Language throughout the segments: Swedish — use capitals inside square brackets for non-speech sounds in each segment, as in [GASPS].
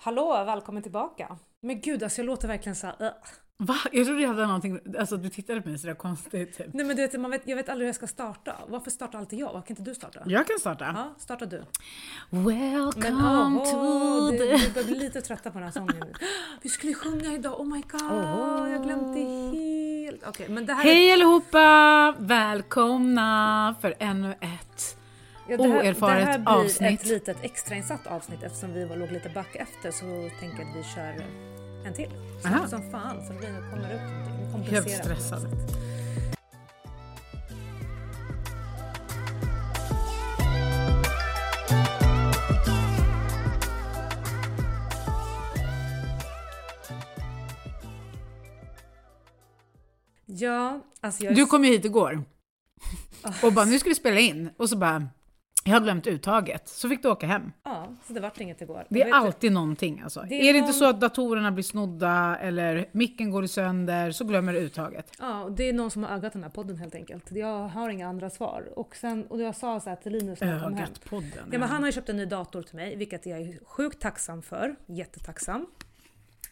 Hallå, välkommen tillbaka! Men gud, alltså jag låter verkligen så här, uh. Va? Jag trodde jag hade någonting, alltså du tittade på mig sådär konstigt typ. Nej men du vet, man vet, jag vet aldrig hur jag ska starta. Varför startar alltid jag? Varför kan inte du starta? Jag kan starta. Ja, starta du. Welcome Men to åh, the... du, du börjar bli lite trötta på den här sången nu. [GASPS] Vi skulle sjunga idag, oh my god! Åh. Jag glömde helt. Okej, men det här Hej allihopa! Välkomna för ännu ett Ja, det här, Oerfaret Det här blir avsnitt. ett litet extrainsatt avsnitt eftersom vi var, låg lite back efter så tänker jag att vi kör en till. Snabbt som fan så det blir- kommer ut någonting. På något stressad. Ja, alltså jag Du kom ju hit igår och bara nu ska vi spela in och så bara jag har glömt uttaget. Så fick du åka hem. Ja, så det vart inget igår. Det är vet du- alltid någonting alltså. Det är, är det inte någon- så att datorerna blir snodda eller micken går sönder så glömmer du uttaget. Ja, och det är någon som har ögat den här podden helt enkelt. Jag har inga andra svar. Och, sen, och jag sa så här till Linus när jag kom hem. Ögat-podden. Ja, men han har ju köpt en ny dator till mig, vilket jag är sjukt tacksam för. Jättetacksam.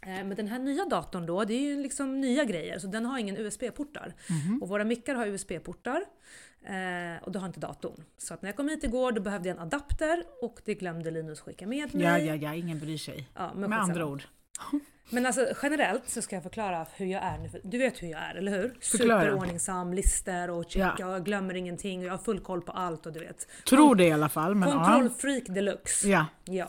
Eh, Men den här nya datorn då, det är ju liksom nya grejer, så den har ingen USB-portar. Mhm. Och våra mickar har USB-portar. Eh, och det har inte datorn. Så att när jag kom hit igår då behövde jag en adapter och det glömde Linus skicka med mig. Ja, ja, ja, ingen bryr sig. Ja, Med skitsamma. andra ord. [LAUGHS] Men alltså generellt så ska jag förklara hur jag är nu. Du vet hur jag är, eller hur? Förklara. Superordningsam, lister och checka, Ja. jag glömmer ingenting och jag har full koll på allt och du vet. Tror det i alla fall. Men ja. Kontrollfreak deluxe. ja. Ja.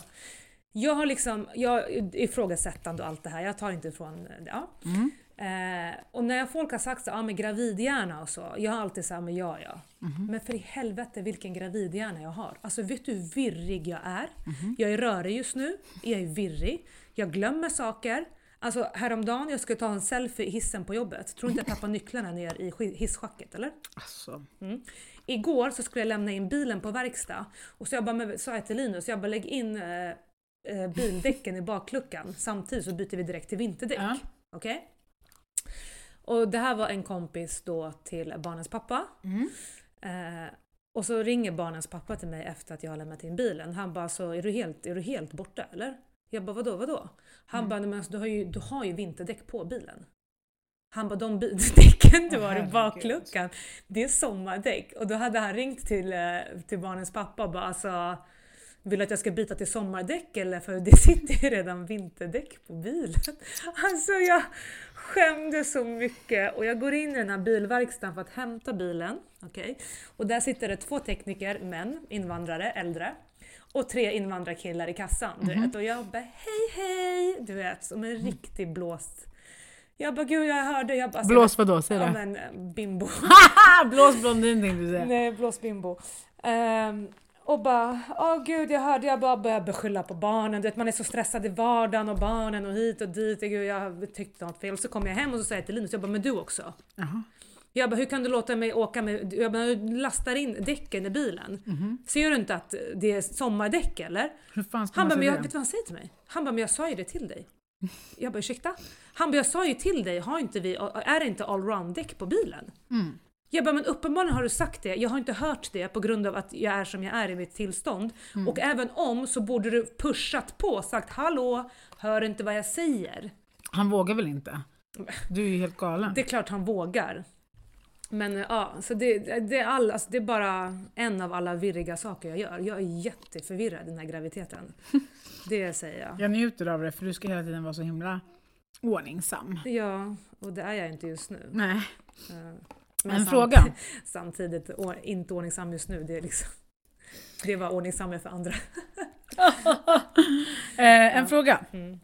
Jag har liksom, jag är ifrågasättande och allt det här, jag tar inte ifrån. Ja. Mm. Eh, och när folk har sagt så, ja men gravidhjärna och så, jag har alltid sagt men ja ja. Mhm. Men för i helvete vilken gravidhjärna jag har. Alltså vet du hur virrig jag är? Mhm. Jag är rörig just nu, jag är virrig, jag glömmer saker. Alltså häromdagen, jag skulle ta en selfie i hissen på jobbet. Tror inte jag tappade nycklarna ner i hisschacket eller? Alltså. Mm. Igår så skulle jag lämna in bilen på verkstad och så jag bara, med, sa jag till Linus, jag bara lägg in eh, eh, bildäcken i bakluckan samtidigt så byter vi direkt till vinterdäck. Ja. Okej? Och det här var en kompis då till barnens pappa. Mm. Eh, och så ringer barnens pappa till mig efter att jag har lämnat in bilen. Han bara så är du helt, är du helt borta eller? Jag bara vadå, vadå? Han Mm. bara "Nej, men alltså, du, har ju, du har ju vinterdäck på bilen. Han bara de däcken du har i bakluckan, det är sommardäck. Och då hade han ringt till, eh, till barnens pappa och bara alltså vill du att jag ska byta till sommardäck eller? För det sitter ju redan vinterdäck på bilen. [LAUGHS] Alltså jag skämdes så mycket och jag går in i den här bilverkstaden för att hämta bilen. Okej? Och där sitter det två tekniker, män, invandrare, äldre. Och tre invandrarkillar i kassan. Du vet. Och jag bara hej hej! Du vet, som en riktig blåst. Jag bara gud jag hörde. Jag bara, alltså, Blås vadå? Säg Ja det. men eh, bimbo. [LAUGHS] Blås blondin tänkte du säga. Nej, blås bimbo. Ehm, och bara, åh gud jag hörde, jag bara började beskylla på barnen. Du vet, man är så stressad i vardagen och barnen och hit och dit. Gud, jag tyckte något fel. Och så kommer jag hem och så säger jag till Linus, jag bara, men du också. Jaha. Jag bara, hur kan du låta mig åka med, jag bara, du lastar in däcken i bilen. Ser du inte att det är sommardäck eller? Hur fan ska Han bara, men jag, vet du vad han säger till mig? Han bara, men jag sa ju det till dig. Jag bara, ursäkta? Han bara, jag sa ju till dig, har inte vi, är det inte allround-däck på bilen? Mm. Jag bara, men uppenbarligen har du sagt det. Jag har inte hört det på grund av att jag är som jag är i mitt tillstånd. Mm. Och även om så borde du pushat på och sagt hallå, hör inte vad jag säger. Han vågar väl inte? [LAUGHS] Du är ju helt galen. Det är klart han vågar. Men eh, ja, så det, det, är all, alltså, det är bara en av alla virriga saker jag gör. Jag är jätteförvirrad i den här graviditeten. [LAUGHS] Det säger jag. Jag njuter av det för du ska hela tiden vara så himla ordningsam. Ja, och det är jag inte just nu. Nej. Eh, En samt- fråga. [LAUGHS] Samtidigt inte ordningsam just nu. Det är liksom... Det var ordningsam jag för andra. [LAUGHS] Eh, en fråga. Mm.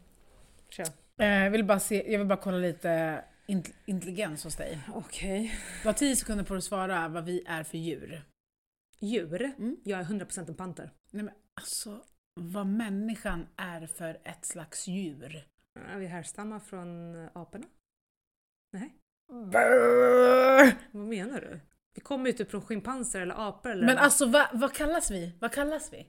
Eh, jag, vill bara se, jag vill bara kolla lite int- intelligens hos dig. Okej. Du har 10 sekunder på dig att svara vad vi är för djur. Djur. Mm. Jag är 100% en panter. Nej men alltså, vad människan är för ett slags djur. Ja, Vi härstammar från aporna. Nej, Brrr. vad menar du? Vi kommer ju typ från schimpanser eller apor eller... Men alltså vad, vad kallas vi? Vad kallas vi?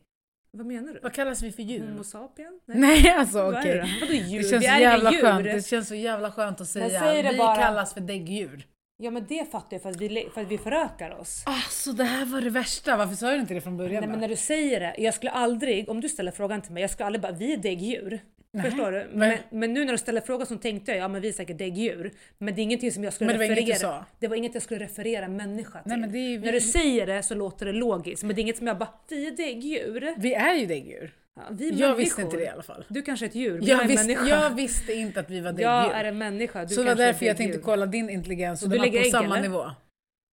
vad menar du? Vad kallas vi för djur? Homo sapien? Nej alltså Vad är okej. då? Vadå djur? Det känns, vi så är jävla inga skönt. djur. det känns så jävla skönt att säga vi bara. kallas för däggdjur. Ja men det fattar jag för att vi, för att vi förökar oss. Alltså det här var det värsta, varför sa du inte det från början Nej men när du säger det, jag skulle aldrig, om du ställer frågan till mig, jag skulle aldrig bara vi är däggdjur. Förstår du? Men, men nu när du ställer frågan så tänkte jag ja men vi är säkert däggdjur. Men det är ingenting som jag skulle Men det var inget referera. du sa? Det var inget jag skulle referera människa till. Nej, men det är vi- När du säger det så låter det logiskt. Men det är inget som jag bara, vi är däggdjur. Vi är ju däggdjur. Ja, vi är Jag människor. visste inte det i alla fall. Du kanske är ett djur, Jag är människa. jag visste inte att vi var däggdjur. jag är en människa, du så det var därför jag tänkte kolla din intelligens och du den var på ägg, samma eller? nivå.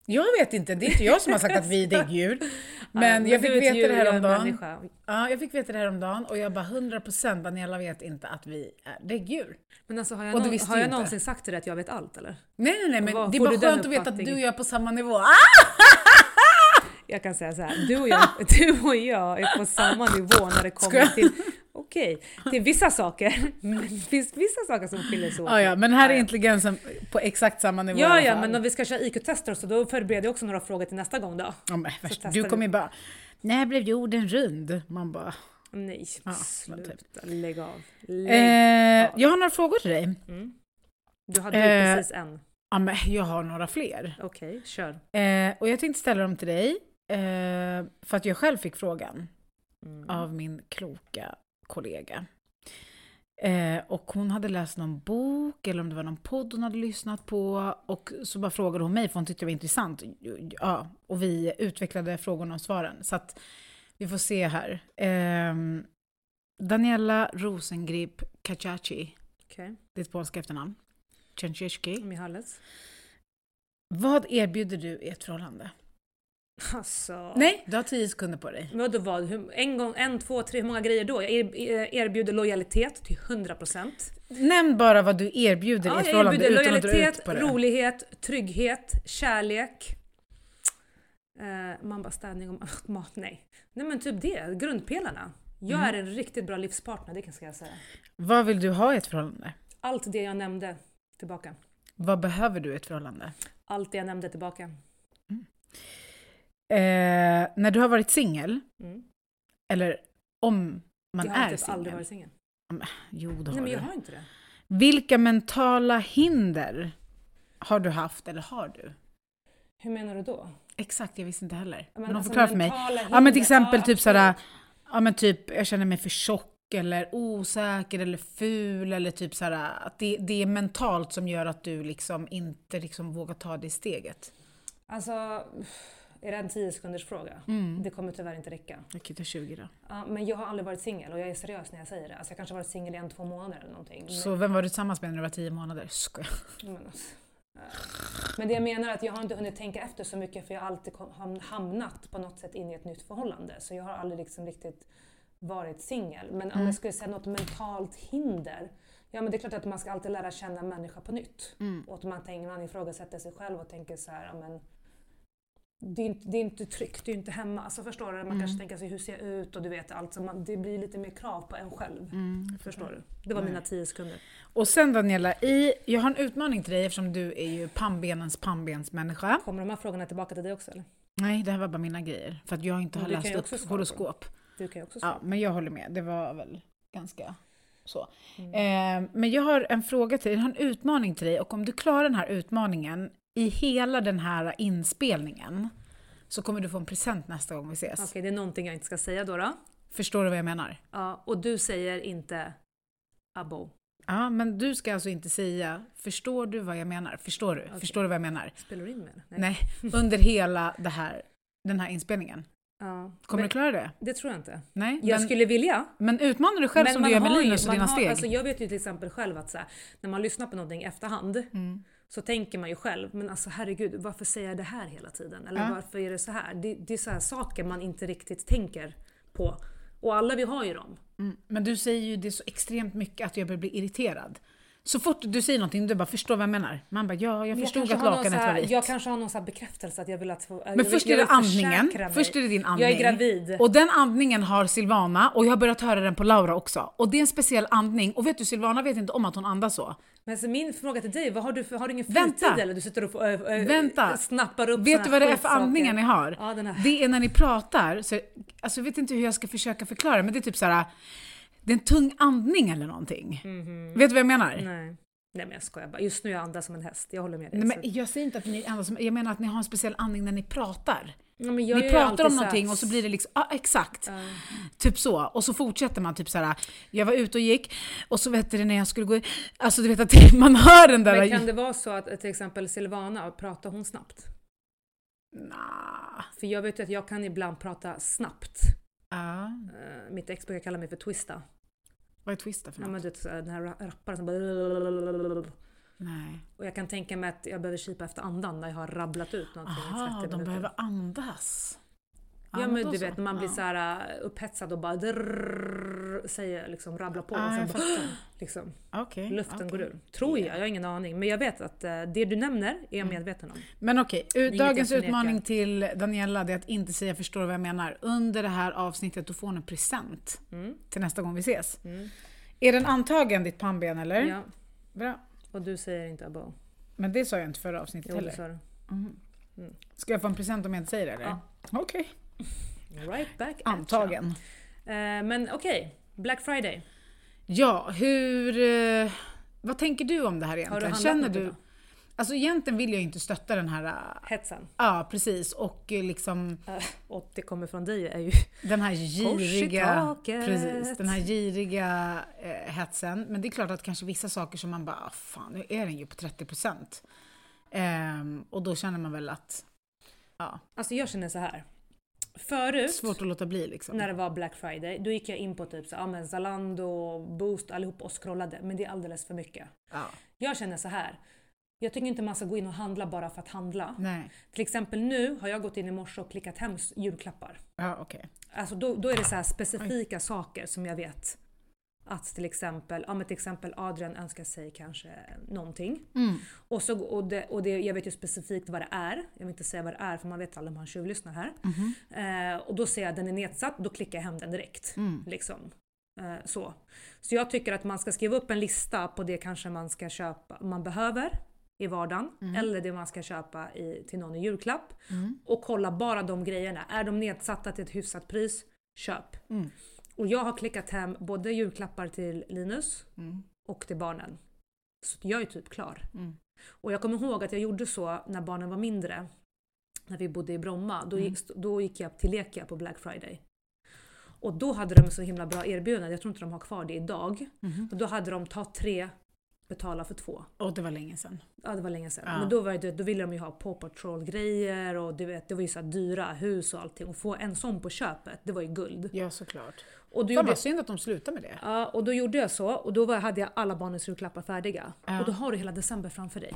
Jag vet inte, det är inte jag som har sagt att vi är däggdjur. [LAUGHS] Men Ja, jag fick veta djur, det här en om dagen. människa. Ja, jag fick veta det här om dagen och jag bara 100% Daniela vet inte att vi är däggdjur. Men alltså har jag, någon, har jag inte. någonsin sagt till dig att jag vet allt eller? Nej, nej, nej, men det är bara skönt att veta att du och jag är på samma nivå. Ah! Jag kan säga så här, du och jag, du och jag är på samma nivå när det kommer till, okej, till vissa saker. [LAUGHS] Det finns vissa saker som skiljer sig åt. Ja, ja, men här är intelligensen på exakt samma nivå Ja, ja, men om vi ska köra IQ-tester så då förbereder jag också några frågor till nästa gång då. Ja, men, du kommer ju bara, när blev jorden rund? Man bara, Nej, Ja, sluta. typ. Lägg av. Lägg. eh, jag har några frågor till dig. Mm. Du hade ju eh, precis en. Ja, men jag har några fler. Okej, kör. Eh, och jag tänkte ställa dem till dig, eh, för att jag själv fick frågan Mm. av min kloka kollega. Eh, och hon hade läst någon bok, eller om det var någon podd hon hade lyssnat på, och så bara frågade hon mig, för hon tyckte det var intressant. Ja, och vi utvecklade frågorna och svaren. Så att vi får se här. Eh, Daniela Rosengrip Kachachi, Okej, ditt polska efternamn. Cięcieszki. Mihalles. Vad erbjuder du i ett förhållande? [LAUGHS] Alltså. Nej, du har tio sekunder på dig. Vadå vad? En gång, en, två, tre, hur många grejer då? Jag er- erbjuder lojalitet till 100%. Nämn bara vad du erbjuder i Ja, ett jag förhållande erbjuder utan att dra ut lojalitet, på det. rolighet, trygghet, kärlek. Eh, man bara städning och mat, nej. Nej men typ det, grundpelarna. Jag Mm. är en riktigt bra livspartner, det kan jag säga. Vad vill du ha i ett förhållande? Allt det jag nämnde tillbaka. Vad behöver du i ett förhållande? Allt det jag nämnde tillbaka. Eh, när du har varit singel, Mm. eller om man jag har är typ aldrig singel. varit singel. Jo, det Nej har men jag du. har inte det. Vilka mentala hinder har du haft eller har du? Hur menar du då? Exakt, jag visste inte heller. Men de alltså förklarar för mig. mentala Ja men hinder, till exempel ja, typ såhär, ja men typ jag känner mig för tjock eller osäker eller ful eller typ såhär att det, det är mentalt som gör att du liksom inte liksom vågar ta det steget. Alltså, är det en 10 sekunders fråga? Mm. Det kommer tyvärr inte räcka. Jag kan ta 20 då. Ja, men jag har aldrig varit singel och jag är seriös när jag säger det. Alltså jag kanske har varit singel i en, två månader eller någonting. Men- Så vem var du tillsammans med när du var 10 månader? Skojar. Men, alltså, men det jag menar är att jag har inte hunnit tänka efter så mycket för jag har alltid hamnat på något sätt in i ett nytt förhållande. Så jag har aldrig liksom riktigt varit singel. Men om Mm. jag skulle säga något mentalt hinder. Ja men det är klart att man ska alltid lära känna en människa på nytt. Mm. Och att man, tänker, man ifrågasätter sig själv och tänker så här, ja, men det är, inte, det är inte tryggt, det är inte hemma. Alltså förstår du? Man Mm. kanske tänker sig hur ser jag ut och du vet allt. Så man, det blir lite mer krav på en själv. Mm. Förstår du? Det var Nej. mina tio sekunder. Och sen Daniela, i, jag har en utmaning till dig eftersom du är ju pannbenens pannbensmänniska. Kommer de här frågorna tillbaka till dig också eller? Nej, det här var bara mina grejer. För att jag inte har läst upp horoskop. Du kan ju också svara. Ja, men jag håller med. Det var väl ganska så. Mm. Eh, men jag har en fråga till dig, jag har en utmaning till dig och om du klarar den här utmaningen i hela den här inspelningen så kommer du få en present nästa gång vi ses. Okej, det är någonting jag inte ska säga då. då. Förstår du vad jag menar? Ja, och du säger inte abo. Ja, men du ska alltså inte säga “förstår du vad jag menar?” Förstår du? Okej. Förstår du vad jag menar? Spelar du in med det? Nej, under hela det här, den här inspelningen. Ja. Kommer du klara det? Det tror jag inte. Nej? Jag men, skulle vilja. men utmana dig själv som du gör med Linus och dina har, steg. Alltså jag vet ju till exempel själv att så här, när man lyssnar på någonting i efterhand Mm. Så tänker man ju själv, men alltså herregud, varför säger jag det här hela tiden? Eller Ja. varför är det så här? Det, det är så här saker man inte riktigt tänker på. Och alla vi har ju dem. Mm. Men du säger ju det så extremt mycket att jag börjar bli irriterad. Så fort du säger någonting, du bara förstår vad jag menar. Man bara ja, jag förstod kanske att lakanet var vitt. Jag kanske har någon så bekräftelse att jag vill att få... Men först är det andningen. Först är det din andning. Jag är gravid. Och den andningen har Silvana och jag har börjat höra den på Laura också. Och det är en speciell andning. Och vet du, Silvana vet inte om att hon andas så. Men så min fråga till dig, vad har du för, har du ingen Vänta. fritid eller? Du sitter och ö, ö, Vänta. snappar upp Vet du vad det är för andningar ni har? Ja. Det är när ni pratar, så, alltså jag vet inte hur jag ska försöka förklara, men det är typ så här. Det är en tung andning eller någonting. Mhm. Vet du vad jag menar? Nej. Nej men jag skojar bara. Just nu jag andas som en häst. Jag håller med dig. Nej, men jag säger inte att ni andas som, jag menar att ni har en speciell andning när ni pratar. Ja, Ni pratar om någonting och så blir det liksom, ja exakt. Ja. Typ så. Och så fortsätter man typ så här. jag var ute och gick och så vet du när jag skulle gå, alltså du vet att [LAUGHS] man hör den där... Men kan det vara så att till exempel Silvana, pratar hon snabbt? Nah. För jag vet ju att jag kan ibland prata snabbt. Ja. Eh, Mitt ex brukar kalla mig för twista. Vad är twista för Ja, något? men du vet, den här ra- rapparen som bara... Nej. Och jag kan tänka mig att jag behöver kipa efter andan när jag har rabblat ut någonting i 30 Aha, de minuter. behöver andas. Ja men du vet när man blir Ja. så här uh, upphetsad och bara drrrr, säger liksom rabblar på Ja, och sen bara, [GASPS] liksom, Okej, luften okej. går ur. Tror jag, jag har ingen aning. Men jag vet att eh, det du nämner är jag Mm. medveten om. Men okej, Inget dagens utmaning till Daniela det är att inte säga förstår vad jag menar. Under det här avsnittet då får hon en present Mm. till nästa gång vi ses. Mm. Är den antagen ditt pannben eller? Ja, Bra. och du säger inte abo. Men det sa jag inte förra avsnittet Jo det heller. sa du. Mhm. Mm. Ska jag få en present om jag inte säger det eller? Ja. Okej. Right back at Antagen. you. Eh, men okej, Black Friday. Ja, hur... eh, Vad tänker du om det här Har du egentligen? handlat Känner du... Alltså egentligen vill jag inte stötta den här... eh, Hetsen. Ja, precis. Och liksom Eh, och det kommer från dig är ju den här giriga... Precis, den här giriga eh, hetsen. Men det är klart att kanske vissa saker som man bara, ah, fan nu är den ju på 30%. Ehm, och då känner man väl att, ja, Alltså jag känner så här. Förut, svårt att låta bli liksom. när det var Black Friday, då gick jag in på typ så, ja, men Zalando, Boost, allihop och scrollade. Men det är alldeles för mycket. Ja, Jag känner så här. Jag tycker inte man ska gå in och handla bara för att handla. nej, Till exempel nu har jag gått in i morse och klickat hem julklappar. ja okej. Alltså då, då är det så specifika saker som jag vet. Att till exempel, ja men till exempel Adrian önskar sig kanske någonting. Mm. Och, så, och, det, och det, jag vet ju specifikt vad det är. Jag vill inte säga vad det är för man vet aldrig om han tjuvlyssnar här. Mhm. Eh, och då ser jag att den är nedsatt, då klickar jag hem den direkt. Mm. Liksom. Eh, så. så jag tycker att man ska skriva upp en lista på det kanske man ska köpa, man behöver i vardagen. Mm. Eller det man ska köpa i, till någon i julklapp. Mm. Och kolla bara de grejerna. Är de nedsatta till ett hyfsat pris, köp. Mm. Och jag har klickat hem både julklappar till Linus Mm. och till barnen. Så jag är typ klar. Mm. Och jag kommer ihåg att jag gjorde så när barnen var mindre. När vi bodde i Bromma. Då, Mm. gick, då gick jag till Lekia på Black Friday. Och då hade de så himla bra erbjudande. Jag tror inte de har kvar det idag. Mhm. Och då hade de ta tre, betala för två. Och det var länge sedan. Ja det var länge sedan. Ja. Men då, var det, då ville de ju ha Paw Patrol grejer och du vet, det var ju så dyra hus och allting. Och få en sån på köpet, det var ju guld. Ja, såklart. Och då, Fan gjorde, vad synd att de slutar med det. ja, och då gjorde jag så och då var, hade jag alla barnens julklappar färdiga. Ja. Och då har du hela december framför dig.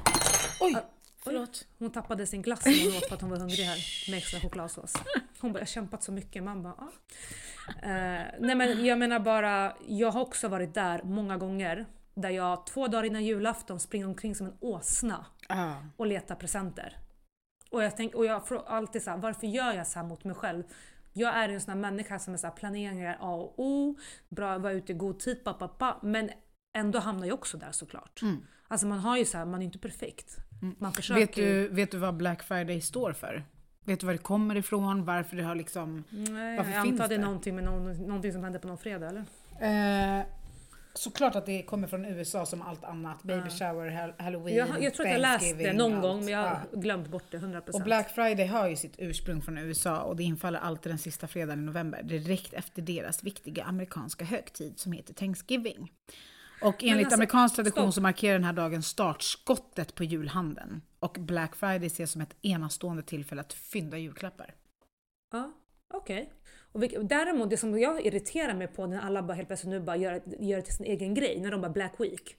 Oj! Ja, Förlåt. Hon tappade sin glass som hon åt för att hon var hungrig här med extra chokladsås. Hon bara, jag har kämpat så mycket. Man bara, ah. eh, Nej men jag menar bara, jag har också varit där många gånger där jag två dagar innan julafton springer omkring som en åsna Ja. och letar presenter. Och jag, tänk, och jag får alltid så här, varför gör jag så här mot mig själv? Jag är en sån här människa som är så här, planering är A och O, bra vara ute i god tid, pa, pa, pa, men ändå hamnar jag också där såklart. Mm. Alltså man har ju så här, man är inte perfekt. Man försöker Vet, du, vet du vad Black Friday står för? Vet du var det kommer ifrån? Varför det har liksom... Nej, Varför jag finns antar det är någonting, med någon, någonting som händer på någon fredag eller? Eh, såklart att det kommer från USA som allt annat. Baby shower, hall- halloween, Jag, jag tror att jag läst det någon allt. gång men jag har Ja. glömt bort det 100%. Och Black Friday har ju sitt ursprung från USA och det infaller alltid den sista fredagen i november, direkt efter deras viktiga amerikanska högtid som heter Thanksgiving. Och enligt alltså, amerikansk tradition stopp. så markerar den här dagen startskottet på julhandeln. Och Black Friday ses som ett enastående tillfälle att fynda julklappar. Ja, okej. Och vilk- Däremot det som jag irriterar mig på när alla bara helt plötsligt nu bara gör, gör det till sin egen grej, när de bara Black Week.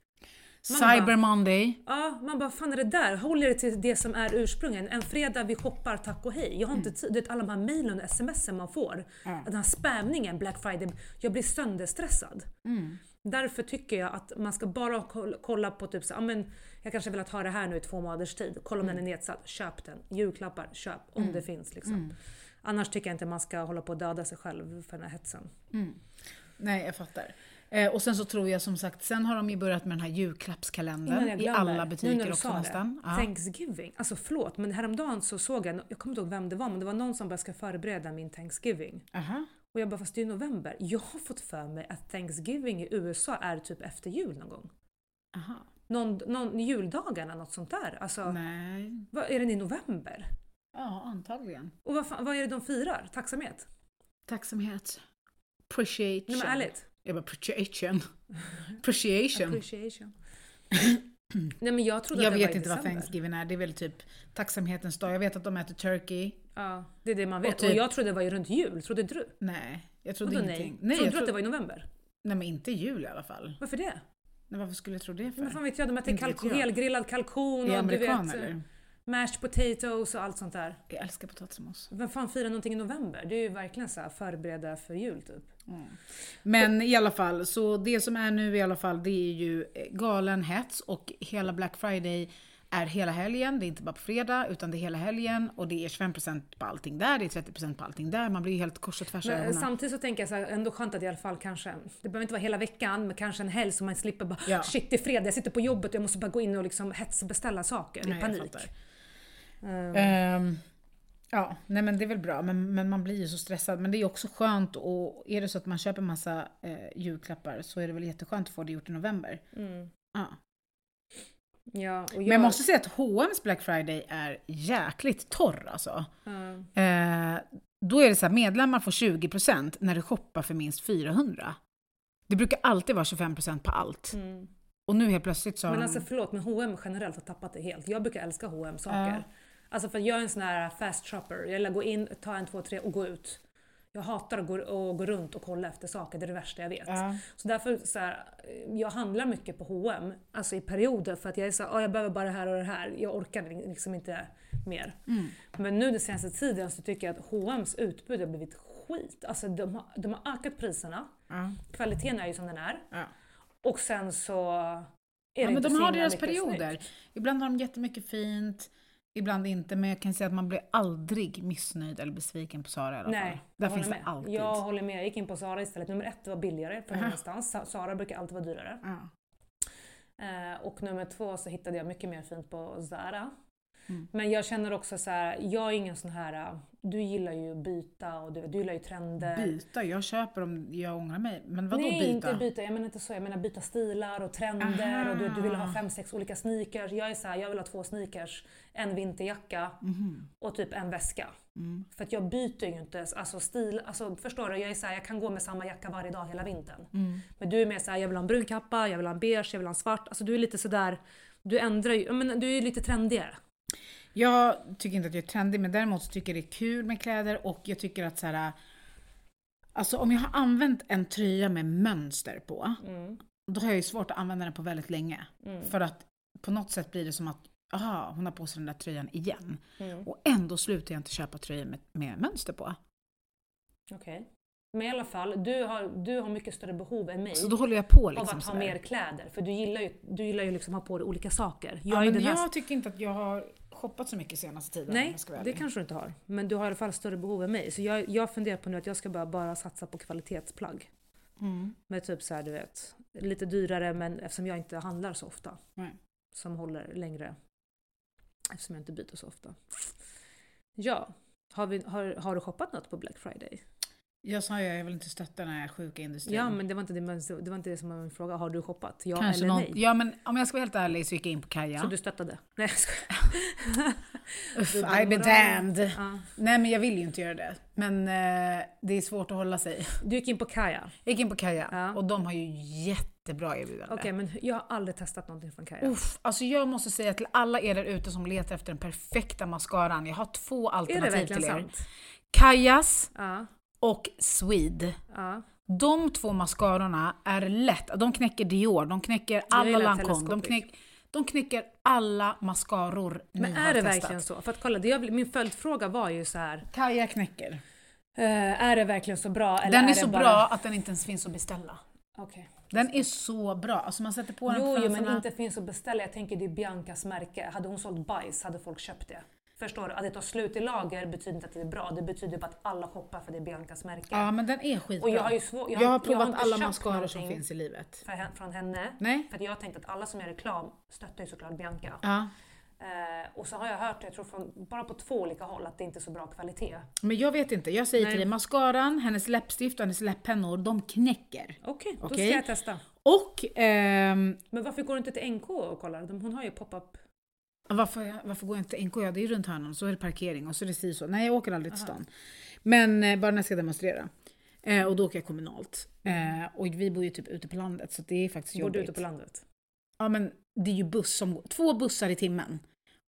Man Cyber bara- Monday. Ja, man bara fan är det där? Håll er till det som är ursprungen. En fredag vi shoppar, tack och hej. Jag har inte tid, du vet alla de här mejlen och sms man får. Ja. Den här spämningen Black Friday, jag blir sönderstressad. Mm. Därför tycker jag att man ska bara koll- kolla på typ så, ja, men jag kanske velat ha det här nu i två månaders tid. Kolla om den är nedsatt, köp den. Julklappar, köp om det finns liksom. Annars tycker jag inte man ska hålla på och döda sig själv för den här hetsen. Nej, jag fattar. Eh, och sen så tror jag som sagt, sen har de ju börjat med den här julklappskalendern i alla butiker också nästan. Ja. Thanksgiving. Alltså förlåt men häromdagen så såg jag, jag kommer inte ihåg vem det var men det var någon som bara ska förbereda min Thanksgiving. Aha. Och jag bara fast det är ju november. Jag har fått för mig att Thanksgiving i USA är typ efter jul någon gång. Aha. Någon, någon juldagarna, något sånt där. Alltså, Nej. vad, är den i november? Ja, antagligen. Och vad, fan, vad är det de firar? Tacksamhet? Tacksamhet. Appreciation. Nej men ärligt. Jag [LAUGHS] bara appreciation. Appreciation. Appreciation. [CLEARS THROAT] Nej men jag trodde Jag att det vet var inte vad. Thanksgiving är. Det är väl typ tacksamhetens dag. Jag vet att de äter turkey. Ja, det är det man vet. Och, typ- jag trodde det var runt jul, trodde inte du? Nej, jag trodde Vadå ingenting. nej? trodde jag du att det trodde- var i november? Nej men inte jul i alla fall. Varför det? Nej, varför skulle jag tro det för? Men fan vet jag, de äter kalkon, helgrillad kalkon och du vet eller? Mashed potatoes och allt sånt där. Jag älskar potatismos. Vem fan firar någonting i november? Det är ju verkligen så här förbereda för jul typ. Men i alla fall, så det som är nu i alla fall det är ju eh, galen hets och hela Black Friday är hela helgen. Det är inte bara på fredag utan det är hela helgen och det är 25% på allting där, det är 30% på allting där. Man blir ju helt kors och tvärs Men ögonen. samtidigt så tänker jag så här, ändå skönt att i alla fall kanske, det behöver inte vara hela veckan, men kanske en helg så man slipper bara Ja. shit det är fredag, jag sitter på jobbet och jag måste bara gå in och liksom hetsbeställa saker Nej, i panik. Mm. Ehm, ja, nej men det är väl bra, men, men man blir ju så stressad. Men det är också skönt och är det så att man köper massa eh, julklappar så är det väl jätteskönt att få det gjort i november. Mm. Ja. Ja, jag, Men jag måste säga att H&M's Black Friday är jäkligt torr alltså. Ja. Eh, då är det så här, medlemmar får 20% när du shoppar för minst 400. Det brukar alltid vara 25% på allt. Mm. Och nu helt plötsligt så har Men alltså förlåt, men H&M generellt har tappat det helt. Jag brukar älska H&M saker. Alltså för jag är en sån här fast shopper. Jag gillar att gå in, ta en, två, tre och gå ut. Jag hatar att gå, att gå runt och kolla efter saker, det är det värsta jag vet. Ja. Så därför så här, jag handlar mycket på H&M alltså i perioder för att jag är så här, "Ah, jag behöver bara det här och det här. Jag orkar liksom inte mer. Mm. Men nu den senaste tiden så tycker jag att H&M's utbud har blivit skit. Alltså de har, de har ökat priserna, Ja. kvaliteten är ju som den är. Ja. Och sen så är det Ja, men inte de har deras perioder. snyggt. Ibland har de jättemycket fint, ibland inte. Men jag kan säga att man blir aldrig missnöjd eller besviken på Zara i alla fall. Nej, Där jag finns det alltid. Jag håller med. Jag gick in på Zara istället. Nummer ett var billigare från Aha. någonstans. Sa- Zara brukar alltid vara dyrare. Ja. Eh, och nummer två så hittade jag mycket mer fint på Zara. Mm. Men jag känner också så här, jag är ingen sån här, du gillar ju att byta och du, du gillar ju trender. Byta? Jag köper om jag ångrar mig. Men vadå Nej, byta? inte byta. Jag menar inte så. Jag menar byta stilar och trender Aha. och du, du vill ha fem, sex olika sneakers. Jag är så här, jag vill ha två sneakers, en vinterjacka Mhm. och typ en väska. Mm. För att jag byter ju inte alltså stil. Alltså, förstår du? Jag är så här, jag kan gå med samma jacka varje dag hela vintern. Mm. Men du är mer så här, jag vill ha en brun kappa, jag vill ha en beige, jag vill ha en svart. Alltså du är lite sådär, du ändrar ju, men du är ju lite trendigare. Jag tycker inte att jag är trendig, men däremot så tycker jag det är kul med kläder och jag tycker att så här. Alltså om jag har använt en tröja med mönster på, Mm. då har jag ju svårt att använda den på väldigt länge. Mm. För att på något sätt blir det som att, aha, hon har på sig den där tröjan igen. Mm. Och ändå slutar jag inte köpa tröjor med, med mönster på. Okej. Men i alla fall, du har, du har mycket större behov än mig Så då håller jag på av liksom att ha mer kläder. För du gillar ju, du gillar ju liksom att ha på dig olika saker. Jag Ja, men den här jag tycker inte att jag har shoppat så mycket senaste tiden. Nej, det kanske du inte har. Men du har i alla fall större behov än mig. Så jag, jag funderar på nu att jag ska bara, bara satsa på kvalitetsplagg. Mm. Med typ så här, du vet, lite dyrare men eftersom jag inte handlar så ofta. Nej. Som håller längre. Eftersom jag inte byter så ofta. Ja, har, vi, har, har du shoppat något på Black Friday? Jag sa ju jag vill inte stötta den här sjuka industrin. Ja, men det var inte det, men det, var inte det som var min fråga. Har du shoppat? Ja Kanske eller någon, nej? Ja men om jag ska vara helt ärlig så gick jag in på Kaja. Så du stöttade? Nej jag skojar. [LAUGHS] Uff, I be damned. Ja. Nej men jag vill ju inte göra det. Men eh, det är svårt att hålla sig. Du gick in på Kaja? Jag gick in på Kaja Ja. och de har ju jättebra erbjudande. Okej, men jag har aldrig testat någonting från Kaja. Uff, alltså jag måste säga till alla er där ute som letar efter den perfekta mascaran. Jag har två är det alternativ verkligen till er. sant? Kajas Ja. Och Swede. ja. De två mascarorna är lätt. De knäcker Dior, de knäcker alla Lancome, de, knäck, de knäcker alla mascaror ni Men har är det testat. verkligen så? För att kolla, det min följdfråga var ju så här. Kaja knäcker. eh, är det verkligen så bra? Eller Den är, är så bara... bra att den inte ens finns att beställa. Okej. Den är så bra. Alltså man sätter på den Jo, jo, men inte finns att beställa. Jag tänker det är Biancas märke. Hade hon sålt bajs hade folk köpt det. Förstår du? Att det tar slut i lager betyder inte att det är bra. Det betyder bara att alla shoppar för det är Biancas märke. Ja men den är skitbra. Och jag har ju svår, jag, har provat inte alla köpt mascaror som finns i livet. för, från henne. Nej? För att jag har tänkt att alla som gör reklam stöttar ju såklart Bianca. Ja. Eh, och så har jag hört, jag tror från, bara på två olika håll, att det inte är så bra kvalitet. Men jag vet inte. Jag säger Nej. till dig, mascaran, hennes läppstift och hennes läpppennor, de knäcker. Okej, då Okej. ska jag testa. Och ehm, Men varför går du inte till NK och kollar? Hon har ju pop-up. Varför, varför går jag inte till NK? Ja, det är ju runt hörnan, så är det parkering och så är det si så. Nej, jag åker aldrig till stan. Men eh, bara när jag ska demonstrera. Eh, och då åker jag kommunalt. Eh, och vi bor ju typ ute på landet så det är faktiskt Bor jobbigt. du ute på landet? Ja men det är ju buss som går, två bussar i timmen.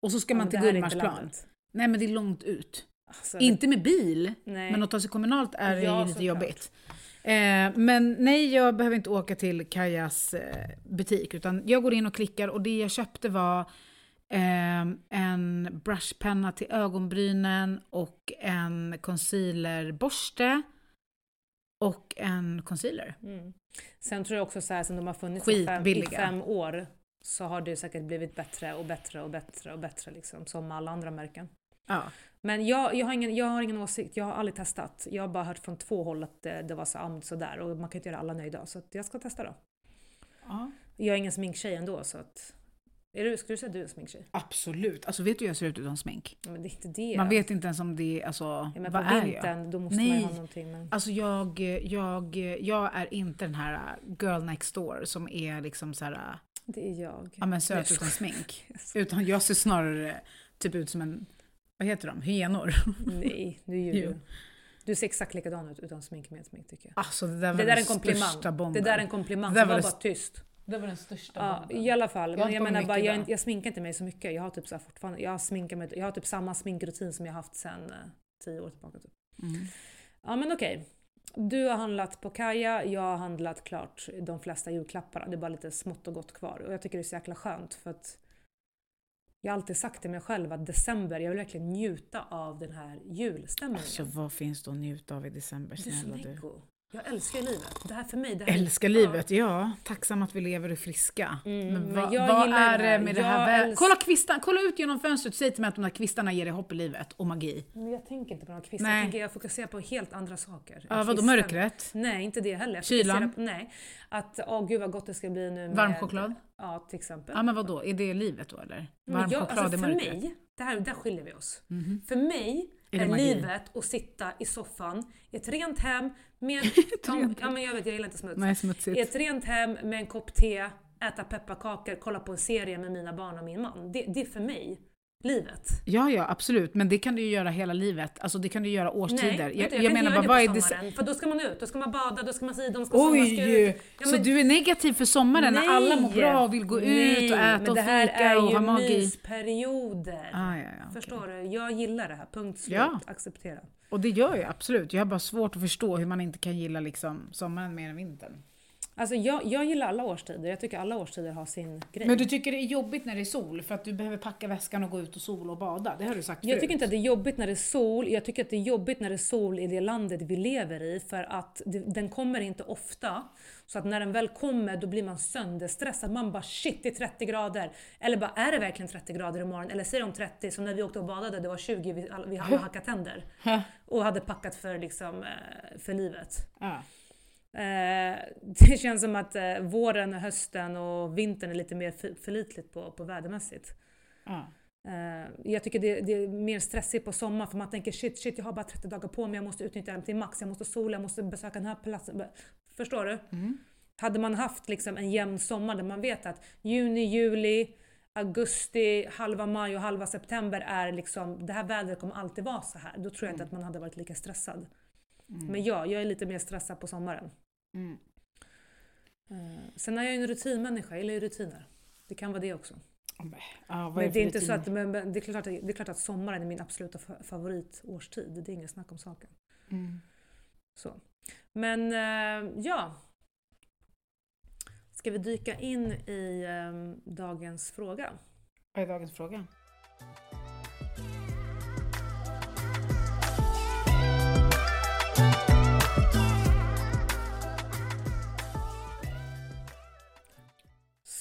Och så ska man Ja, till är inte Gullmarsplan. Nej men det är långt ut. Alltså, Inte med bil, nej. men att ta sig kommunalt är Ja, ju lite jobbigt. Eh, men nej, jag behöver inte åka till Kajas eh, butik utan jag går in och klickar och det jag köpte var en brushpenna till ögonbrynen och en concealerborste och en concealer. Mm. Sen tror jag också så här, sen de har funnits i fem, i fem år så har det säkert blivit bättre och bättre och bättre och bättre liksom, som alla andra märken. Ja. Men jag, jag, har ingen, jag har ingen åsikt, jag har aldrig testat. Jag har bara hört från två håll att det, det var så sådär och man kan inte göra alla nöjda. Så jag ska testa då. ja. Jag är ingen sminktjej ändå så att... Är du, skulle du säga att du är en sminktjej? Absolut. Alltså vet du hur jag ser ut utan smink? Men det är inte det. Man vet inte ens om det är, alltså, ja, men vad på är jag? vintern då måste man ju Nej. ha någonting. Men... Alltså jag, jag, jag är inte den här girl next door som är liksom så här, Det är jag. ja men söt jag utan smink. Utan jag ser snarare typ ut som en, vad heter de, hyenor. Nej, nu Jo. du. Du ser exakt likadan ut utan smink med smink tycker jag. Alltså det där var Det där är den största bomben. Det där är en komplimang, Det så var var det bara tyst. Det var den största Ja, i alla fall. Men jag mig menar bara, jag, jag sminkar inte mig så mycket. Jag har typ så här fortfarande, jag sminkar mig, jag har typ samma sminkrutin som jag haft sedan eh, tio år tillbaka. Typ. Mm. Ja men okej. Du har handlat på Kaja, jag har handlat klart de flesta julklapparna. Det är bara lite smått och gott kvar. Och jag tycker det är så jäkla skönt för att jag har alltid sagt till mig själv att december, jag vill verkligen njuta av den här julstämningen. Alltså vad finns det att njuta av i december snälla du? Jag älskar livet. Det här för mig, det här Älskar livet, ja. Tacksam att vi lever och är friska. Mm, men men vad, är det med det här? vä- älsk- Kolla kvistarna, kolla ut genom fönstret säg till mig att de där kvistarna ger dig hopp i livet och magi. Men jag tänker inte på några kvistar, jag, tänker, jag fokuserar på helt andra saker. Ja, vadå mörkret? Nej, inte det heller. Kylan? På, nej. Att, åh gud vad gott det ska bli nu med... Varm choklad? Ja, till exempel. Ja men vadå, är det livet då eller? Varm jag, choklad alltså, i för mörkret? mig, det här, där skiljer vi oss. Mhm. För mig Är är, livet att sitta i soffan i ett rent hem med... [LAUGHS] rent ja, men jag vet, jag gillar inte smuts. Nej I smutsigt. ett rent hem med en kopp te, äta pepparkakor, kolla på en serie med mina barn och min man. Det, det är för mig livet. Ja ja absolut, men det kan du ju göra hela livet. Alltså det kan du göra årstider. Nej, jag, jag, jag, kan menar bara vad är det... sommaren. För då ska man ut, då ska man bada, då ska man si, de ska. Oj! Ja, så men- du är negativ för sommaren när alla mår bra och vill gå Nej, ut och äta men och det här fika är och ju ha magi? mysperioder. Ah, ja, ja. Förstår du? Jag gillar det här, punkt slut. Ja. Acceptera. Och det gör jag absolut. Jag har bara svårt att förstå hur man inte kan gilla liksom sommaren mer än vintern. Alltså jag, jag gillar alla årstider, jag tycker alla årstider har sin grej. Men du tycker det är jobbigt när det är sol för att du behöver packa väskan och gå ut och sola och bada? Det har du sagt Jag förut. tycker inte att det är jobbigt när det är sol, jag tycker att det är jobbigt när det är sol i det landet vi lever i för att det, den kommer inte ofta. Så att när den väl kommer då blir man sönderstressad. Man bara shit det är 30 grader. Eller bara är det verkligen 30 grader imorgon? Eller säger de 30 som när vi åkte och badade det var 20, vi, vi hade [LAUGHS] hackat tänder. Och hade packat för, liksom, eh, för livet. Ja. Eh, [LAUGHS] det känns som att eh, våren, hösten och vintern är lite mer för- förlitligt på, på vädermässigt. Eh, jag tycker det, det är mer stressigt på sommaren för man tänker shit, shit jag har bara 30 dagar på mig, jag måste utnyttja dem till max, jag måste sola, jag måste besöka den här platsen. Förstår du? Mm. Hade man haft liksom en jämn sommar där man vet att juni, juli, augusti, halva maj och halva september är liksom, det här vädret kommer alltid vara så här. Då tror jag inte att man hade varit lika stressad. Men ja, jag är lite mer stressad på sommaren. Mm. Eh, sen är jag ju en rutinmänniska, jag gillar rutiner. Det kan vara det också. Vad Men det är inte så att, men, det, är klart att, det är klart att sommaren är min absoluta fa- favoritårstid. Det är inget snack om saken. Mm. Så. Men eh, ja. Ska vi dyka in i eh, dagens fråga? Vad är dagens fråga?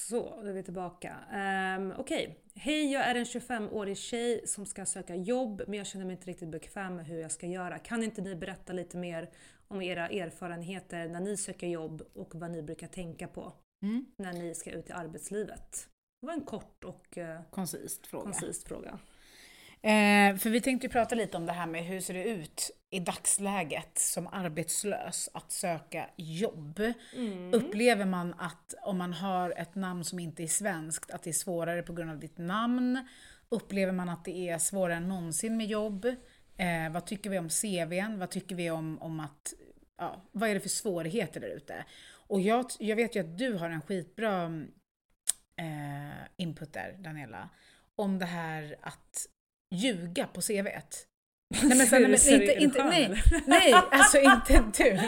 Så, då är vi tillbaka. Um, Okej. Hej, jag är en 25-årig tjej som ska söka jobb men jag känner mig inte riktigt bekväm med hur jag ska göra. Kan inte ni berätta lite mer om era erfarenheter när ni söker jobb och vad ni brukar tänka på Mm. när ni ska ut i arbetslivet? Det var en kort och eh, Koncist fråga. koncis fråga. Eh, för vi tänkte ju prata lite om det här med hur ser det ut i dagsläget som arbetslös att söka jobb. Mm. Upplever man att om man har ett namn som inte är svenskt, att det är svårare på grund av ditt namn? Upplever man att det är svårare än någonsin med jobb? Eh, vad tycker vi om CVn? Vad tycker vi om, om att, ja, vad är det för svårigheter där ute? Och jag, jag vet ju att du har en skitbra eh, input där, Daniela, om det här att ljuga på CVt. [LAUGHS] Nej, men, nej, du- men, inte, inte, nej, nej, alltså [LAUGHS] inte du.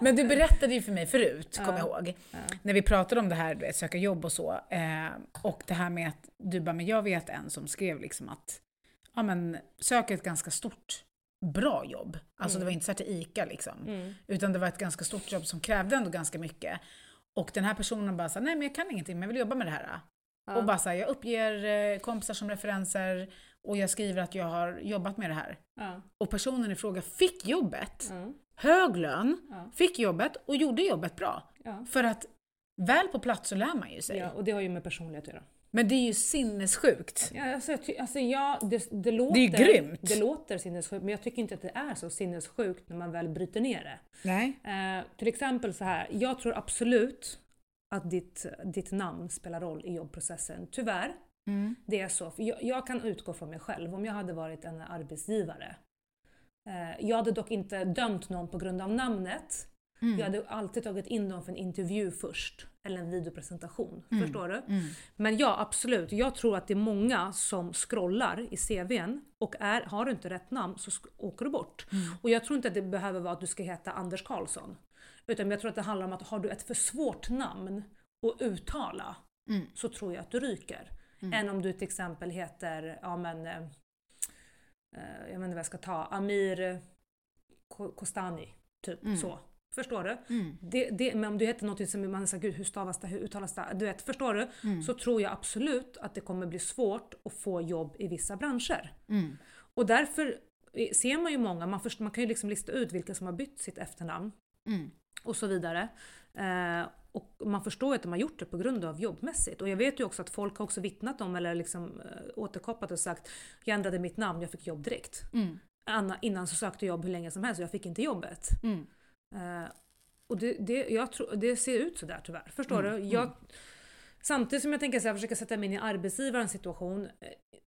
Men du berättade ju för mig förut, Ja. kommer jag ihåg, Ja. när vi pratade om det här, vet, söka jobb och så. Eh, och det här med att du bara, men jag vet en som skrev liksom att, ja men sök ett ganska stort, bra jobb. Alltså det var inte så här till ICA liksom. Mm. Utan det var ett ganska stort jobb som krävde ändå ganska mycket. Och den här personen bara sa, nej men jag kan ingenting men jag vill jobba med det här. Ja. Och bara så här, jag uppger eh, kompisar som referenser och jag skriver att jag har jobbat med det här. Ja. Och personen i fråga fick jobbet, Ja. hög lön, Ja. fick jobbet och gjorde jobbet bra. Ja. För att väl på plats så lär man ju sig. ja, och det har ju med personlighet att göra. Men det är ju sinnessjukt. Ja, alltså, alltså, ja, det, det, låter, Det är ju grymt. Det låter sinnessjukt, men jag tycker inte att det är så sinnessjukt när man väl bryter ner det. Nej. Eh, till exempel så här, jag tror absolut att ditt, ditt namn spelar roll i jobbprocessen. Tyvärr, Mm. det är så. Jag, jag kan utgå från mig själv. Om jag hade varit en arbetsgivare. Eh, jag hade dock inte dömt någon på grund av namnet. Mm. Jag hade alltid tagit in dem för en intervju först. Eller en videopresentation. Mm. Förstår du? Mm. Men ja, absolut. Jag tror att det är många som scrollar i CVn och är, har du inte rätt namn så åker du bort. Mm. Och jag tror inte att det behöver vara att du ska heta Anders Karlsson. Utan jag tror att det handlar om att har du ett för svårt namn att uttala Mm. så tror jag att du ryker. Mm. Än om du till exempel heter, ja men, eh, eh, jag vet inte vad jag ska ta, Amir Ko- Kostani. Typ Mm. så. Förstår du? Mm. Det, det, men om du heter något som man säger, gud hur stavas det, hur uttalas det? Du vet, förstår du? Mm. Så tror jag absolut att det kommer bli svårt att få jobb i vissa branscher. Mm. Och därför ser man ju många, man, först, man kan ju liksom lista ut vilka som har bytt sitt efternamn Mm. och så vidare. Eh, och man förstår ju att de har gjort det på grund av jobbmässigt. Och jag vet ju också att folk har också vittnat om eller liksom, eh, återkopplat och sagt jag ändrade mitt namn, jag fick jobb direkt. Mm. Anna, innan så sökte jag jobb hur länge som helst och jag fick inte jobbet. Mm. Eh, och det, det, jag tror, det ser ut sådär tyvärr. Förstår Mm, du? Jag, samtidigt som jag tänker så här, försöka sätta mig in i arbetsgivarens situation.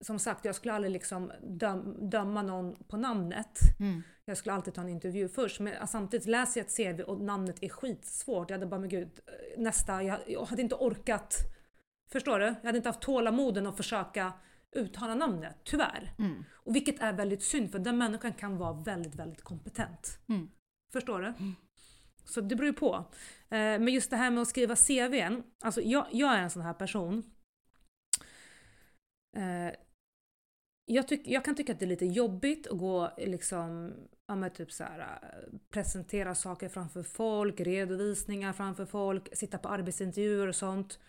Eh, Som sagt, jag skulle aldrig liksom döm, döma någon på namnet. Mm. Jag skulle alltid ta en intervju först. Men samtidigt läser jag ett CV och namnet är skitsvårt. Jag hade bara, men gud, eh, nästa. Jag, jag hade inte orkat. Förstår du? Jag hade inte haft tålamoden att försöka uttala namnet, tyvärr. Mm. Och vilket är väldigt synd för den människan kan vara väldigt, väldigt kompetent. Mm. Förstår du? Så det beror ju på. Eh, Men just det här med att skriva CVn. Alltså jag, jag är en sån här person. Jag, tyck, jag kan tycka att det är lite jobbigt att gå liksom, ja men typ så här, eh, presentera saker framför folk, redovisningar framför folk, sitta på arbetsintervjuer och sånt.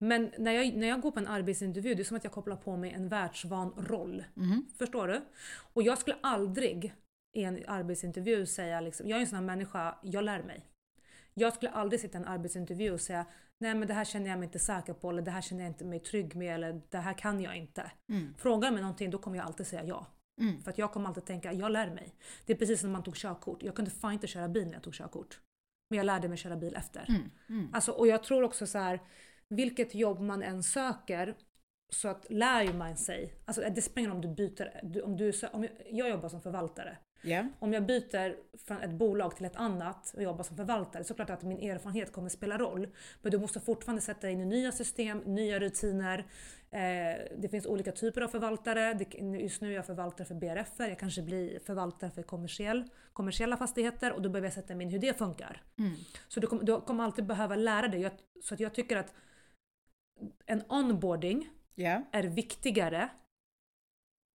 Men när jag, när jag går på en arbetsintervju, det är som att jag kopplar på mig en världsvan roll. Mm. Förstår du? Och jag skulle aldrig i en arbetsintervju säga liksom, jag är en sån här människa, jag lär mig. Jag skulle aldrig sitta i en arbetsintervju och säga nej men det här känner jag mig inte säker på eller det här känner jag inte mig trygg med eller det här kan jag inte. Mm. Frågar mig någonting då kommer jag alltid säga ja. Mm. För att jag kommer alltid tänka, jag lär mig. Det är precis som när man tog körkort. Jag kunde fan inte köra bil när jag tog körkort. Men jag lärde mig köra bil efter. Mm. Mm. Alltså, och jag tror också så här, vilket jobb man än söker så att lär ju man sig. Alltså, det spelar ingen roll om du byter. Om du, om jag, jag jobbar som förvaltare. Ja. Om jag byter från ett bolag till ett annat och jobbar som förvaltare så är det klart att min erfarenhet kommer spela roll. Men du måste fortfarande sätta in nya system, nya rutiner. Eh, det finns olika typer av förvaltare. Just nu är jag förvaltare för BRF. Jag kanske blir förvaltare för kommersiell, kommersiella fastigheter och då behöver jag sätta mig in hur det funkar. Mm. Så du kommer, du kommer alltid behöva lära dig. Så att jag tycker att en onboarding Ja. är viktigare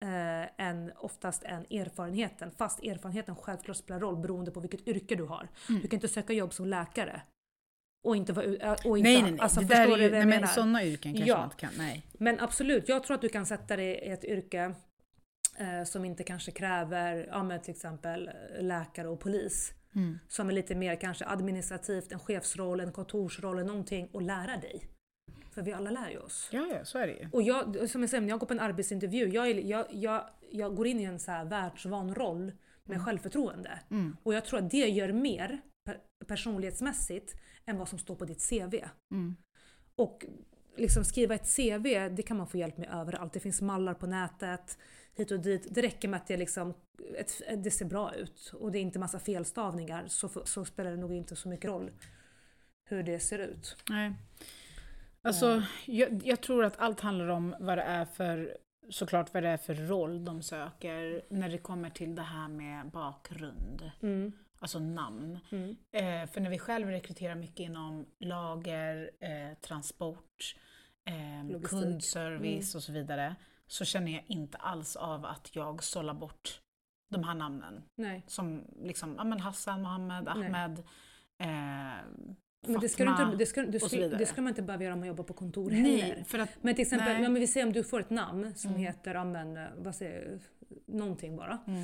eh, än oftast än erfarenheten. Fast erfarenheten självklart spelar roll beroende på vilket yrke du har. Mm. Du kan inte söka jobb som läkare. Och inte vara... eh, Och inte, Nej, nej, nej. Alltså, det där är ju, nej, men sådana yrken kanske Ja. man inte kan. Nej. Men absolut, jag tror att du kan sätta dig i ett yrke eh, som inte kanske kräver ja, men till exempel eh, läkare och polis. Mm. Som är lite mer kanske administrativt, en chefsroll, en kontorsroll någonting och lära dig. För vi alla lär ju oss. Ja, ja, så är det ju. Och jag, som jag säger, när jag går på en arbetsintervju, jag, är, jag, jag, jag går in i en så här världsvan roll med självförtroende. Mm. Och jag tror att det gör mer per, personlighetsmässigt än vad som står på ditt CV. Mm. Och liksom skriva ett CV, det kan man få hjälp med överallt. Det finns mallar på nätet, hit och dit. Det räcker med att det, liksom, ett, det ser bra ut och det är inte massa felstavningar så, så spelar det nog inte så mycket roll hur det ser ut. Nej. Alltså, jag, jag tror att allt handlar om vad det är för, såklart vad det är för roll de söker när det kommer till det här med bakgrund. Mm. Alltså namn. Mm. Eh, för när vi själv rekryterar mycket inom lager, eh, transport, eh, kundservice och så vidare. Så känner jag inte alls av att jag sållar bort de här namnen. Nej. Som liksom, ja men Hassan, Mohammed. Ahmed, eh, Men det ska, inte, det, ska, det, ska, det ska man inte behöva göra om man jobbar på kontor Nej, heller. för att Men till exempel, Nej. ja, men vi säger om du får ett namn som Mm. heter, ja, men, eh, vad säger någonting bara. Mm.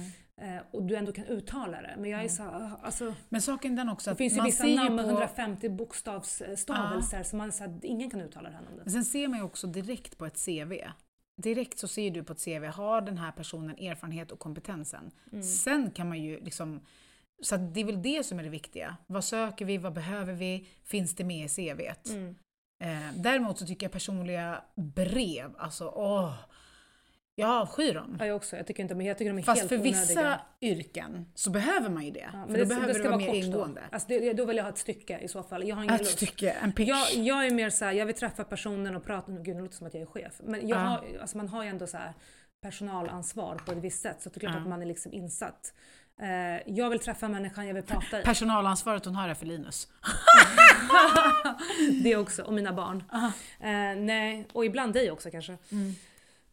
Eh, och du ändå kan uttala det. Men jag är Mm. så alltså, Men saken den också det att finns ju vissa namn med på, 150 bokstavsstavelser som man, så här, ingen kan uttala det här namnet. Men sen ser man ju också direkt på ett CV. Direkt så ser du på ett CV, har den här personen erfarenhet och kompetensen? Mm. Sen kan man ju liksom... Så det är väl det som är det viktiga. Vad söker vi? Vad behöver vi? Finns det med i CVt? Mm. Eh, däremot så tycker jag personliga brev, alltså åh, jag avskyr dem. Ja, jag också. Jag tycker inte, men jag tycker de är Fast helt för onödiga. vissa yrken så behöver man ju det. Ja, för men då det, behöver det det, ska vara vara mer kort då. ingående. Alltså det, då vill jag ha ett stycke i så fall. Jag har ingen Ett lust. stycke, en pitch. Jag, jag är mer såhär, jag vill träffa personen och prata, gud nu låter det som att jag är chef. Men jag Ja. har, alltså man har ju ändå så här personalansvar på ett visst sätt så det är klart Ja. att man är liksom insatt. Eh, jag vill träffa människan jag vill prata i. Personalansvaret hon har är för Linus. [LAUGHS] Det också, och mina barn. Eh, nej, och ibland dig också kanske. Mm.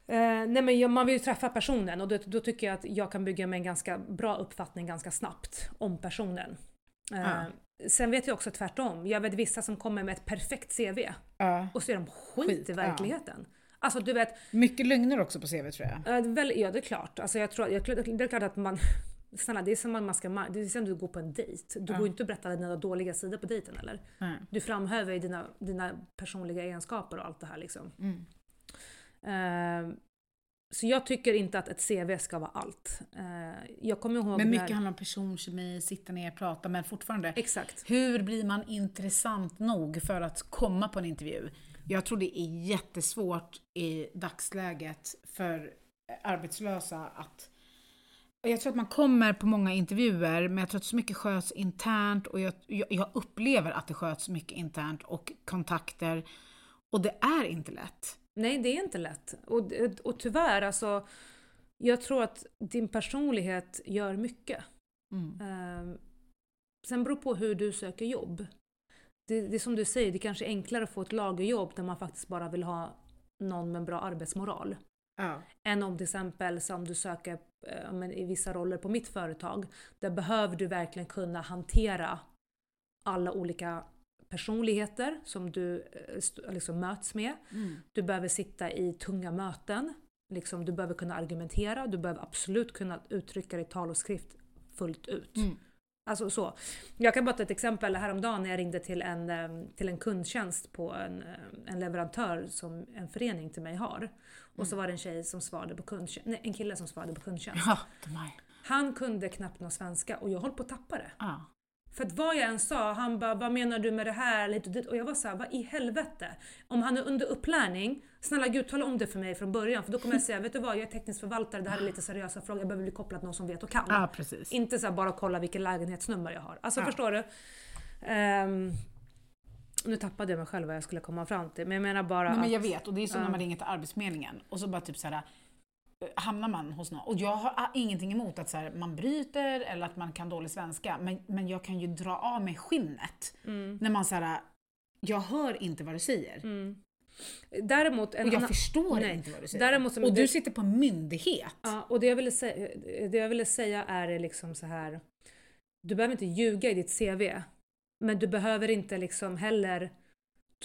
Eh, nej men jag, man vill ju träffa personen och då, då tycker jag att jag kan bygga mig en ganska bra uppfattning ganska snabbt om personen. Eh, Ja. Sen vet jag också tvärtom. Jag vet vissa som kommer med ett perfekt CV Ja. och så är de skit, Skit, i ja. verkligheten. Alltså du vet, Mycket lögner också på CV tror jag. väl, ja det är klart. Alltså, jag tror, jag, det är klart att man Snälla, det är som man ska, det är som du går på en dejt. Du Ja. går inte och berättar dina dåliga sidor på dejten eller? Nej. Du framhäver ju dina, dina personliga egenskaper och allt det här liksom. Mm. Eh, så jag tycker inte att ett CV ska vara allt. Eh, jag kommer ihåg Men mycket när... handlar om personkemi, sitta ner, prata, men fortfarande. Exakt. Hur blir man intressant nog för att komma på en intervju? Jag tror det är jättesvårt i dagsläget för arbetslösa att jag tror att man kommer på många intervjuer, men jag tror att så mycket sköts internt och jag, jag, upplever att det sköts mycket internt och kontakter. Och det är inte lätt. Nej, det är inte lätt. Och, och tyvärr, alltså, jag tror att din personlighet gör mycket. Mm. Eh, sen beror på hur du söker jobb. Det, det är som du säger, det kanske är enklare att få ett lagerjobb där man faktiskt bara vill ha någon med en bra arbetsmoral. Ja. Än om till exempel som du söker eh, men i vissa roller på mitt företag. Där behöver du verkligen kunna hantera alla olika personligheter som du eh, liksom möts med. Mm. Du behöver sitta i tunga möten. Liksom, du behöver kunna argumentera. Du behöver absolut kunna uttrycka dig i tal och skrift fullt ut. Mm. Alltså så. Jag kan bara ta ett exempel häromdagen när jag ringde till en, eh, till en kundtjänst på en, eh, en leverantör som en förening till mig har. Och så var det en tjej som svarade på kundtjänst, nej, en kille som svarade på kundtjänst. Ja. Han kunde knappt någon svenska och jag höll på att tappa det. Ja. För att vad jag än sa, han bara “Vad menar du med det här?” och jag var så här, vad i helvete? Om han är under upplärning, snälla gud tala om det för mig från början. För då kommer jag säga, vet du vad, jag är teknisk förvaltare, det här är lite seriösa frågor, jag behöver bli kopplad till någon som vet och kan. ja. Inte så här bara kolla vilket lägenhetsnummer jag har. Alltså Ja. förstår du? Ehm, nu tappade jag mig själv vad jag skulle komma fram till. Men jag menar bara Nej, men att... jag vet, och det är som när man ringer till Arbetsförmedlingen och så bara typ så här eh, hamnar man hos någon. Och jag har ah, ingenting emot att så här, man bryter eller att man kan dålig svenska, men, men jag kan ju dra av mig skinnet Mm, när man så här, jag hör inte vad du säger. mm. Däremot, en Och jag annan- förstår Nej. inte vad du säger. Däremot och du sitter på myndighet. Ja, och det jag, ville säga, det jag ville säga är liksom så här. Du behöver inte ljuga i ditt CV. Men du behöver inte liksom heller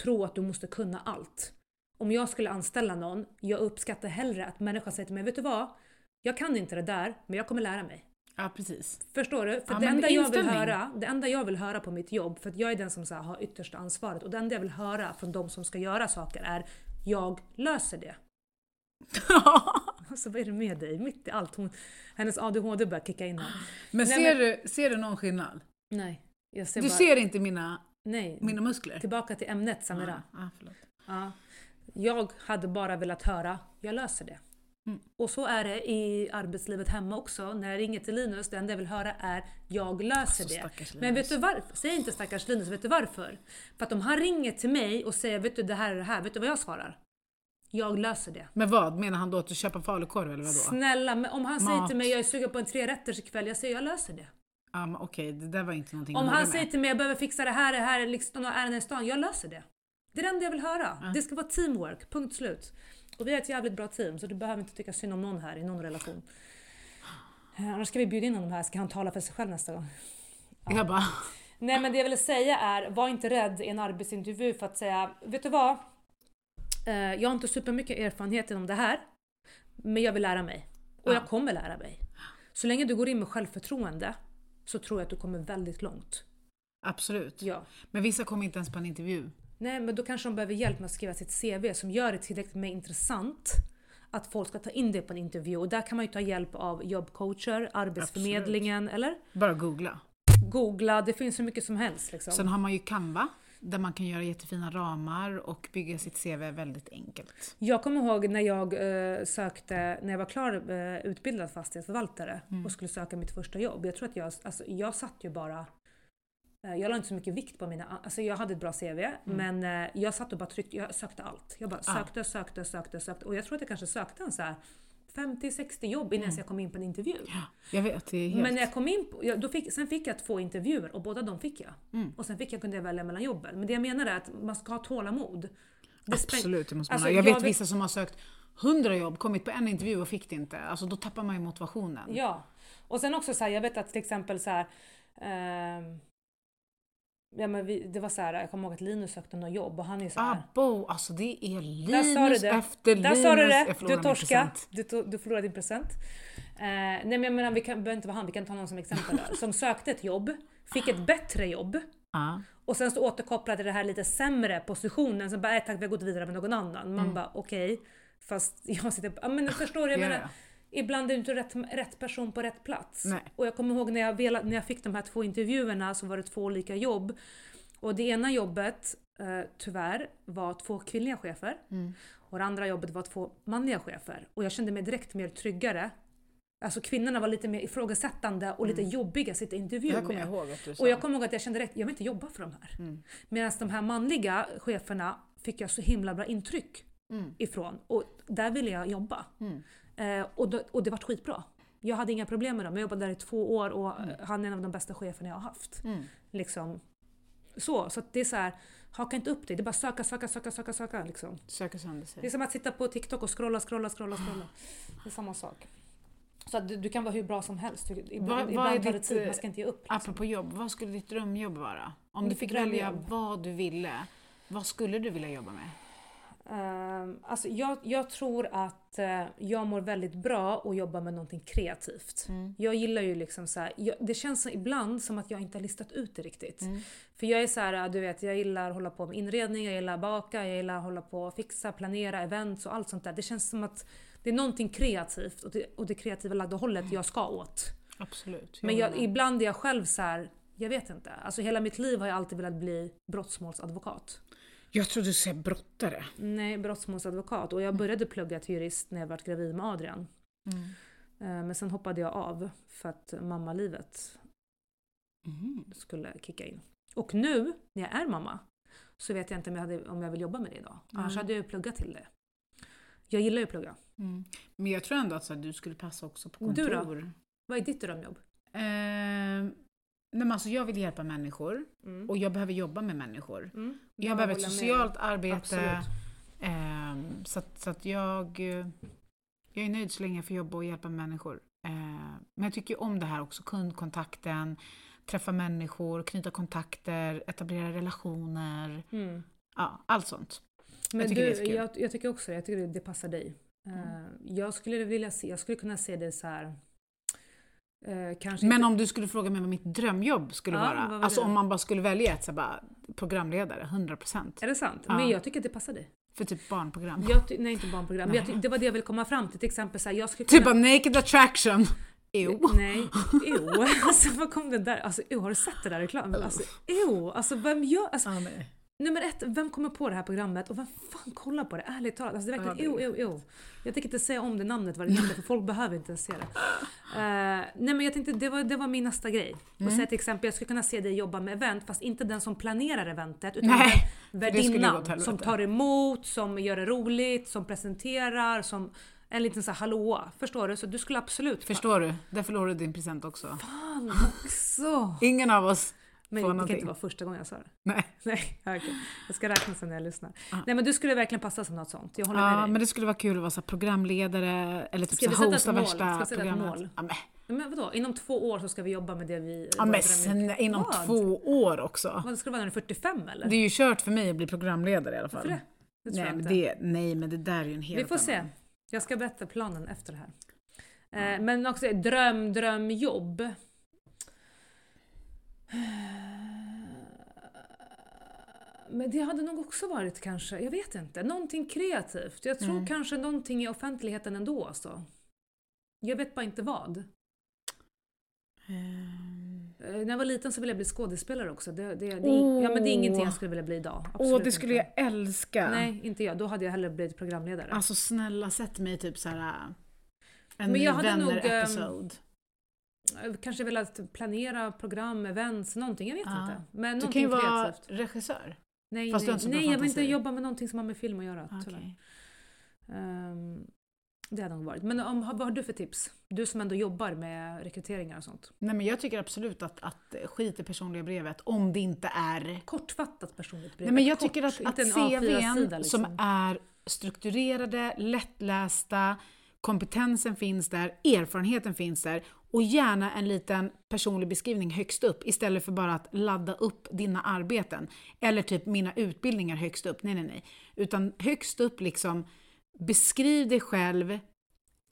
tro att du måste kunna allt. Om jag skulle anställa någon, jag uppskattar hellre att människan säger till mig, vet du vad? Jag kan inte det där, men jag kommer lära mig. Ja, precis. Förstår du? För Ja, det, men enda jag vill höra, det enda jag vill höra på mitt jobb, för att jag är den som så här, har yttersta ansvaret och det enda jag vill höra från de som ska göra saker är jag löser det. [LAUGHS] Alltså vad är det med dig? Mitt i allt. Hon, hennes ADHD börjar kicka in här. men, Nej, ser, Du, ser du någon skillnad? Nej. Jag ser Du bara, ser inte mina, nej. mina muskler? Tillbaka till ämnet Samira. Ah, ah, förlåt. Ja. Jag hade bara velat höra, jag löser det. Mm. Och så är det i arbetslivet hemma också. När jag ringer till Linus, det enda jag vill höra är jag löser Alltså, det. Men vet du varför? Säg inte stackars Linus, vet du varför? För att om han ringer till mig och säger vet du det här är det här, vet du vad jag svarar? Jag löser det. Men vad? Menar han då att du köper falukorv eller vadå? Snälla, men om han säger Mat. till mig jag är sugen på en trerätters ikväll, jag säger jag löser det. Men Okej, det där var inte någonting Om han säger till mig jag behöver fixa det här, det här, liksom några ärenden i stan, jag löser det. Det är det enda jag vill höra. Det ska vara teamwork, punkt slut. Och vi är ett jävligt bra team så du behöver inte tycka synd om någon här i någon relation. Eh, Annars ska vi bjuda in honom här, ska han tala för sig själv nästa gång. Jag bara, Nej men det jag vill säga är, var inte rädd i en arbetsintervju för att säga, vet du vad? Eh, Jag har inte supermycket erfarenhet inom det här, men jag vill lära mig. Och Ja. jag kommer lära mig. Så länge du går in med självförtroende så tror jag att du kommer väldigt långt. absolut. Ja. Men vissa kommer inte ens på en intervju. Nej men då kanske de behöver hjälp med att skriva sitt CV som gör det tillräckligt mer intressant att folk ska ta in det på en intervju. Och där kan man ju ta hjälp av jobbcoacher, Arbetsförmedlingen eller Bara googla. googla. Det finns så mycket som helst. Liksom. Sen har man ju Canva, där man kan göra jättefina ramar och bygga sitt CV väldigt enkelt. Jag kommer ihåg när jag eh, sökte, när jag var klar eh, utbildad fastighetsförvaltare Mm. och skulle söka mitt första jobb. Jag tror att jag, alltså, jag satt ju bara jag la inte så mycket vikt på mina, alltså jag hade ett bra CV men eh, jag satt och bara tryckte, jag sökte allt. Jag bara Mm. Ja. sökte, sökte, sökte, sökte och jag tror att jag kanske sökte en så här 50-60 jobb innan jag kom in på en intervju. Jag vet, helt... Men när jag kom in på, då fick, sen fick jag två intervjuer och båda de fick jag. Mm. Och sen fick jag, kunde jag välja mellan jobben. Men det jag menar är att man ska ha tålamod. Det Absolut, det måste man Alltså, ha. Jag jag vet vissa som har sökt 100 jobb, kommit på en intervju och fick det inte. Alltså då tappar man ju motivationen. Ja. Och sen också så här, jag vet att till exempel så här, ehm, ja, men vi, det var så här, jag kommer ihåg att Linus sökte något jobb och han är så här. Abo, alltså det är Där Linus det. efter Där Linus. sa du det! Du torska. Du, to- du förlorade din present. Eh, nej men jag menar, vi kan, behöver inte vara han, vi kan ta någon som exempel där. Som sökte ett jobb, fick ett bättre jobb Ja. och sen så återkopplade det här lite sämre positionen. Så bara, nej tack vi har gått vidare med någon annan. Man bara okej. Fast jag sitter ja, men förstår du? Jag Ja, menar. Ibland är du inte rätt, rätt person på rätt plats. Nej. Och jag kommer ihåg när jag, velat, när jag fick de här två intervjuerna så var det två olika jobb. Och det ena jobbet, eh, tyvärr, var två kvinnliga chefer. Mm. Och det andra jobbet var två manliga chefer. Och jag kände mig direkt mer tryggare. Alltså kvinnorna var lite mer ifrågasättande och lite jobbiga att sitta i intervju Mm. Kommer med. jag ihåg att du sa. Och jag kommer ihåg att jag kände direkt, jag vill inte jobba för de här. Mm. Medan de här manliga cheferna fick jag så himla bra intryck Mm. ifrån. Och där ville jag jobba. Mm. Eh, och, då, och det var skitbra. Jag hade inga problem med dem. Jag jobbade där i två år och Mm. han är en av de bästa cheferna jag har haft. Mm. Liksom. Så, så det är så här, haka inte upp dig. Det är bara söka, söka, söka, söka, söka. Liksom. Söker sönder Det är sig. som att sitta på TikTok och scrolla, scrolla, scrolla, scrolla. Det är samma sak. Så att du, du kan vara hur bra som helst. Du- Ibland, Vad- vad ibland tar det tid, man ska inte ge upp. Liksom. Apropå jobb, vad skulle ditt drömjobb vara? Om du Mitt fick välja drömjobb? vad du ville, vad skulle du vilja jobba med? Ehm, alltså jag, jag tror att eh, jag mår väldigt bra och jobbar med någonting kreativt. Mm. Jag gillar ju liksom så här, jag, det känns ibland som att jag inte har listat ut det riktigt. Mm. För jag är så här, du vet, jag gillar att hålla på med inredning, jag gillar att baka, jag gillar att hålla på och fixa, planera events och allt sånt där. Det känns som att det är någonting kreativt och det, och det kreativa lagda hållet jag ska åt. Absolut. Men håller jag, ibland är jag själv så här, jag vet inte. Alltså hela mitt liv har jag alltid velat bli brottsmålsadvokat. Jag tror du säger brottare. Nej, brottsmålsadvokat. Och jag började plugga till jurist när jag var gravid med Adrian. Mm. Eh, Men sen hoppade jag av för att mammalivet Mm. skulle kicka in. Och nu, när jag är mamma, så vet jag inte om jag, hade, om jag vill jobba med det idag. Annars Mm. hade jag pluggat till det. Jag gillar ju att plugga. Mm. Men jag tror ändå att så du skulle passa också på Du då? kontor. Vad är ditt drömjobb? Eh, nej men alltså jag vill hjälpa människor Mm. och jag behöver jobba med människor. Mm. Jag Ja, behöver ett håller med. socialt arbete. Ehm, så att, så att jag, eh, jag är nöjd så länge jag får jobba och hjälpa människor. Eh, men jag tycker om det här också, kundkontakten, träffa människor, knyta kontakter, etablera relationer. Mm. Ja, allt sånt. Men tycker du, det är kul. jag, jag tycker också det. Jag tycker det, det passar dig. Eh, jag, skulle vilja se, jag skulle kunna se dig så här Eh, Men om du skulle fråga mig vad mitt drömjobb skulle Ja, vara, var alltså det? om man bara skulle välja ett så bara, programledare, 100%. Är det sant? Ja. Men jag tycker att det passar dig. För typ barnprogram. Nej, inte barnprogram. Ty- det var det jag ville komma fram till. Till exempel så här, jag skulle Typ kunna... av Naked Attraction. Jo. Nej, ew. [LAUGHS] Alltså vad kom det där? Alltså ew, har du sett det där reklamen? Alltså ew, alltså vem gör... Alltså, nej. Nummer ett, vem kommer på det här programmet och vem fan kollar på det? Ärligt talat, alltså det är verkligen ew, ew, ew. Jag tänker inte säga om det namnet vad det heter för folk behöver inte ens se det. Eh, nej men jag tänkte, det var, det var min nästa grej. Och Mm. säga till exempel, jag skulle kunna se dig jobba med event fast inte den som planerar eventet utan Nej, värdinnan som tar emot, som gör det roligt, som presenterar, som en liten så här hallåa. Förstår du? Så du skulle absolut... Förstår du? Där förlorar du din present också. Fan också! Ingen av oss Men det kan inte vara första gången jag sa det. Nej. [LAUGHS] Nej, okej. Jag ska räkna sen när jag lyssnar. Ja. Nej men du skulle verkligen passa som något sånt. Jag håller med Ja, dig. men det skulle vara kul att vara så programledare eller typ Ska så hosta värsta Ska sätta ett mål? Ja, men, Men vadå? Inom två år så ska vi jobba med det vi... ja, men sen inom Vad? två år också. Vad ska det vara när du är 45 eller? Det är ju kört för mig att bli programledare i alla fall. Varför det? Det nej, men det, nej, men det där är ju en helt Vi får se. annan- Jag ska berätta planen efter det här. Eh, men också dröm, drömjobb. [SIGHS] Men det hade nog också varit kanske, jag vet inte, någonting kreativt. Jag tror Mm. kanske någonting i offentligheten ändå alltså. Jag vet bara inte vad. Eh, När jag var liten så ville jag bli skådespelare också. Det, det, det, Åh. ja, men det är ingenting jag skulle vilja bli idag. Åh, Absolut det skulle inte. jag älska. Nej, inte jag. Då hade jag hellre blivit programledare. Alltså snälla sätt mig typ så här en Men jag hade nog, ehm, episode. Eh, Kanske velat planera program, events, någonting. Jag vet Ja. inte. Men Du kan ju vara kreativt. regissör. Nej, fast nej, nej jag vill inte jobba med någonting som har med film att göra. Okej. tyvärr. Ehm, det hade nog varit. Men om, vad har du för tips? Du som ändå jobbar med rekryteringar och sånt. Nej men jag tycker absolut att, att skit i personliga brevet om det inte är... Kortfattat personligt brev. Nej men jag Kort, tycker att, att inte en A4-sida, CVn liksom. som är strukturerade, lättlästa, kompetensen finns där, erfarenheten finns där och gärna en liten personlig beskrivning högst upp istället för bara att ladda upp dina arbeten. Eller typ mina utbildningar högst upp. Nej, nej, nej. Utan högst upp liksom beskriv dig själv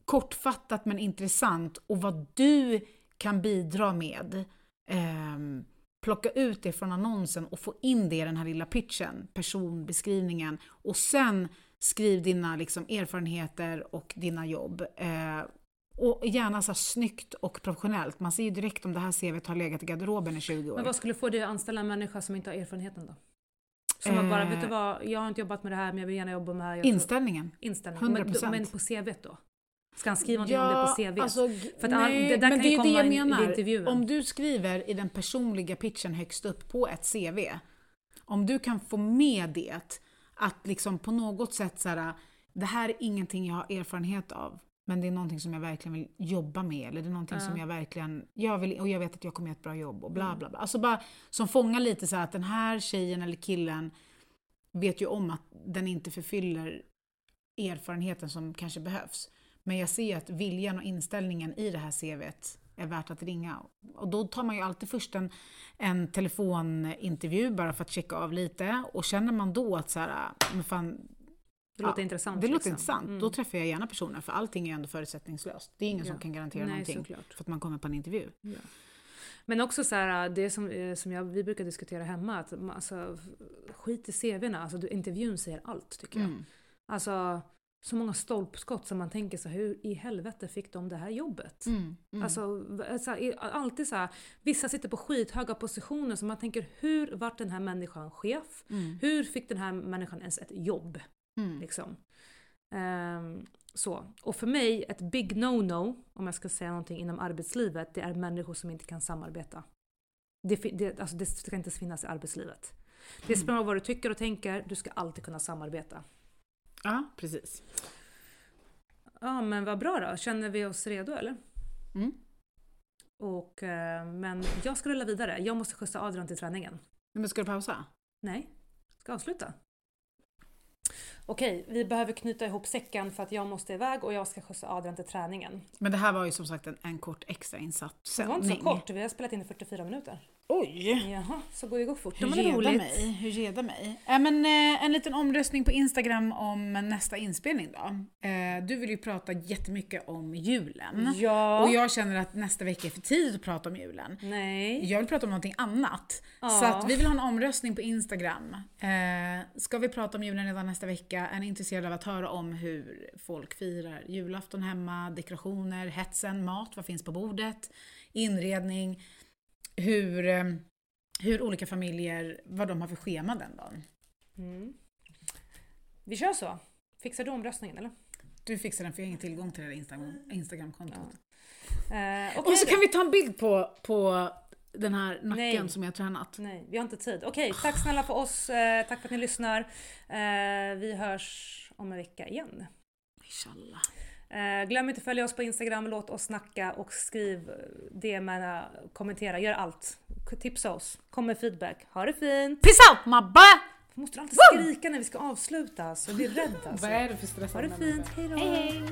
kortfattat men intressant och vad du kan bidra med. Ehm, plocka ut det från annonsen och få in det i den här lilla pitchen, personbeskrivningen och sen skriv dina liksom, erfarenheter och dina jobb. Ehm, och gärna så här snyggt och professionellt. Man ser ju direkt om det här CVt har legat i garderoben i 20 år. Men vad skulle få dig att anställa en människa som inte har erfarenheten då? Som man bara, Eh. vet du vad, jag har inte jobbat med det här men jag vill gärna jobba med det här. Inställningen. Inställning. 100%. Men, men på CV då? Ska han skriva någonting om det på CV? alltså, För att nej, det där men kan det är det jag menar. Om du skriver i den personliga pitchen högst upp på ett CV, om du kan få med det, att liksom på något sätt så här, det här är ingenting jag har erfarenhet av, men det är någonting som jag verkligen vill jobba med, eller det är någonting Ja. som jag verkligen, jag vill, och jag vet att jag kommer göra ett bra jobb och bla Mm. bla bla. Alltså bara som fångar lite så att den här tjejen eller killen vet ju om att den inte förfyller erfarenheten som kanske behövs. Men jag ser att viljan och inställningen i det här CVt är värt att ringa. Och då tar man ju alltid först en, en telefonintervju bara för att checka av lite. Och känner man då att så här, men fan, Det låter Ja, intressant. det låter liksom. intressant, Mm. då träffar jag gärna personen för allting är ändå förutsättningslöst. Det är ingen Ja. som kan garantera Nej, någonting såklart. för att man kommer på en intervju. Men också så här, det som, eh, som jag, vi brukar diskutera hemma, att alltså, skit i CVna, alltså, intervjun säger allt tycker jag. Mm. Alltså, så många stolpskott som man tänker så här, hur i helvete fick de det här jobbet? Mm. Mm. Alltså, v- så här, alltid så här, vissa sitter på skithöga positioner så man tänker hur vart den här människan chef? Mm. Hur fick den här människan ens ett jobb? Mm. Liksom. Ehm, så. Och för mig, ett big no-no, om jag ska säga någonting inom arbetslivet, det är människor som inte kan samarbeta. Det, det, alltså det ska inte finnas i arbetslivet. Det spelar ingen roll vad du tycker och tänker, du ska alltid kunna samarbeta. Ja, precis. Ja men vad bra då, känner vi oss redo eller? Mm. Och, eh, men jag ska rulla vidare, jag måste skjutsa Adrian till träningen. Men ska du pausa? Nej, ska avsluta. Okej, vi behöver knyta ihop säcken för att jag måste iväg och jag ska skjutsa Adrian till träningen. Men det här var ju som sagt en, en kort extra insatt Det var inte så sändning. kort, vi har spelat in i 44 minuter. Oj! Jaha, så går det går fort. Hur är geda roligt. mig. Hur geda mig. Äh, men, eh, en liten omröstning på Instagram om nästa inspelning då. Eh, du vill ju prata jättemycket om julen. Ja. Och jag känner att nästa vecka är för tidigt att prata om julen. Nej. Jag vill prata om någonting annat. Ja. Så att vi vill ha en omröstning på Instagram. Eh, ska vi prata om julen redan nästa vecka? Är ni intresserade av att höra om hur folk firar julafton hemma, dekorationer, hetsen, mat, vad finns på bordet, inredning, hur, eh, hur olika familjer, vad de har för schema den dagen. Mm. Vi kör så. Fixar du omröstningen eller? Du fixar den för jag har ingen tillgång till det där Instagram, Instagramkontot. Eh, okej Och så kan vi ta en bild på, på den här nacken Nej. som jag har tränat. Nej, vi har inte tid. Okej, tack snälla för oss. Eh, tack för att ni lyssnar. Vi hörs om en vecka igen. Inshallah. Eh, glöm inte att följa oss på Instagram, låt oss snacka och skriv DM, kommentera, gör allt. Tipsa oss, kom med feedback. Ha det fint! Peace out mabba! Måste du alltid skrika när vi ska avsluta? Så jag blir rädd alltså. [LAUGHS] Vad är det för stress? Ha det fint, hejdå! Hej hej!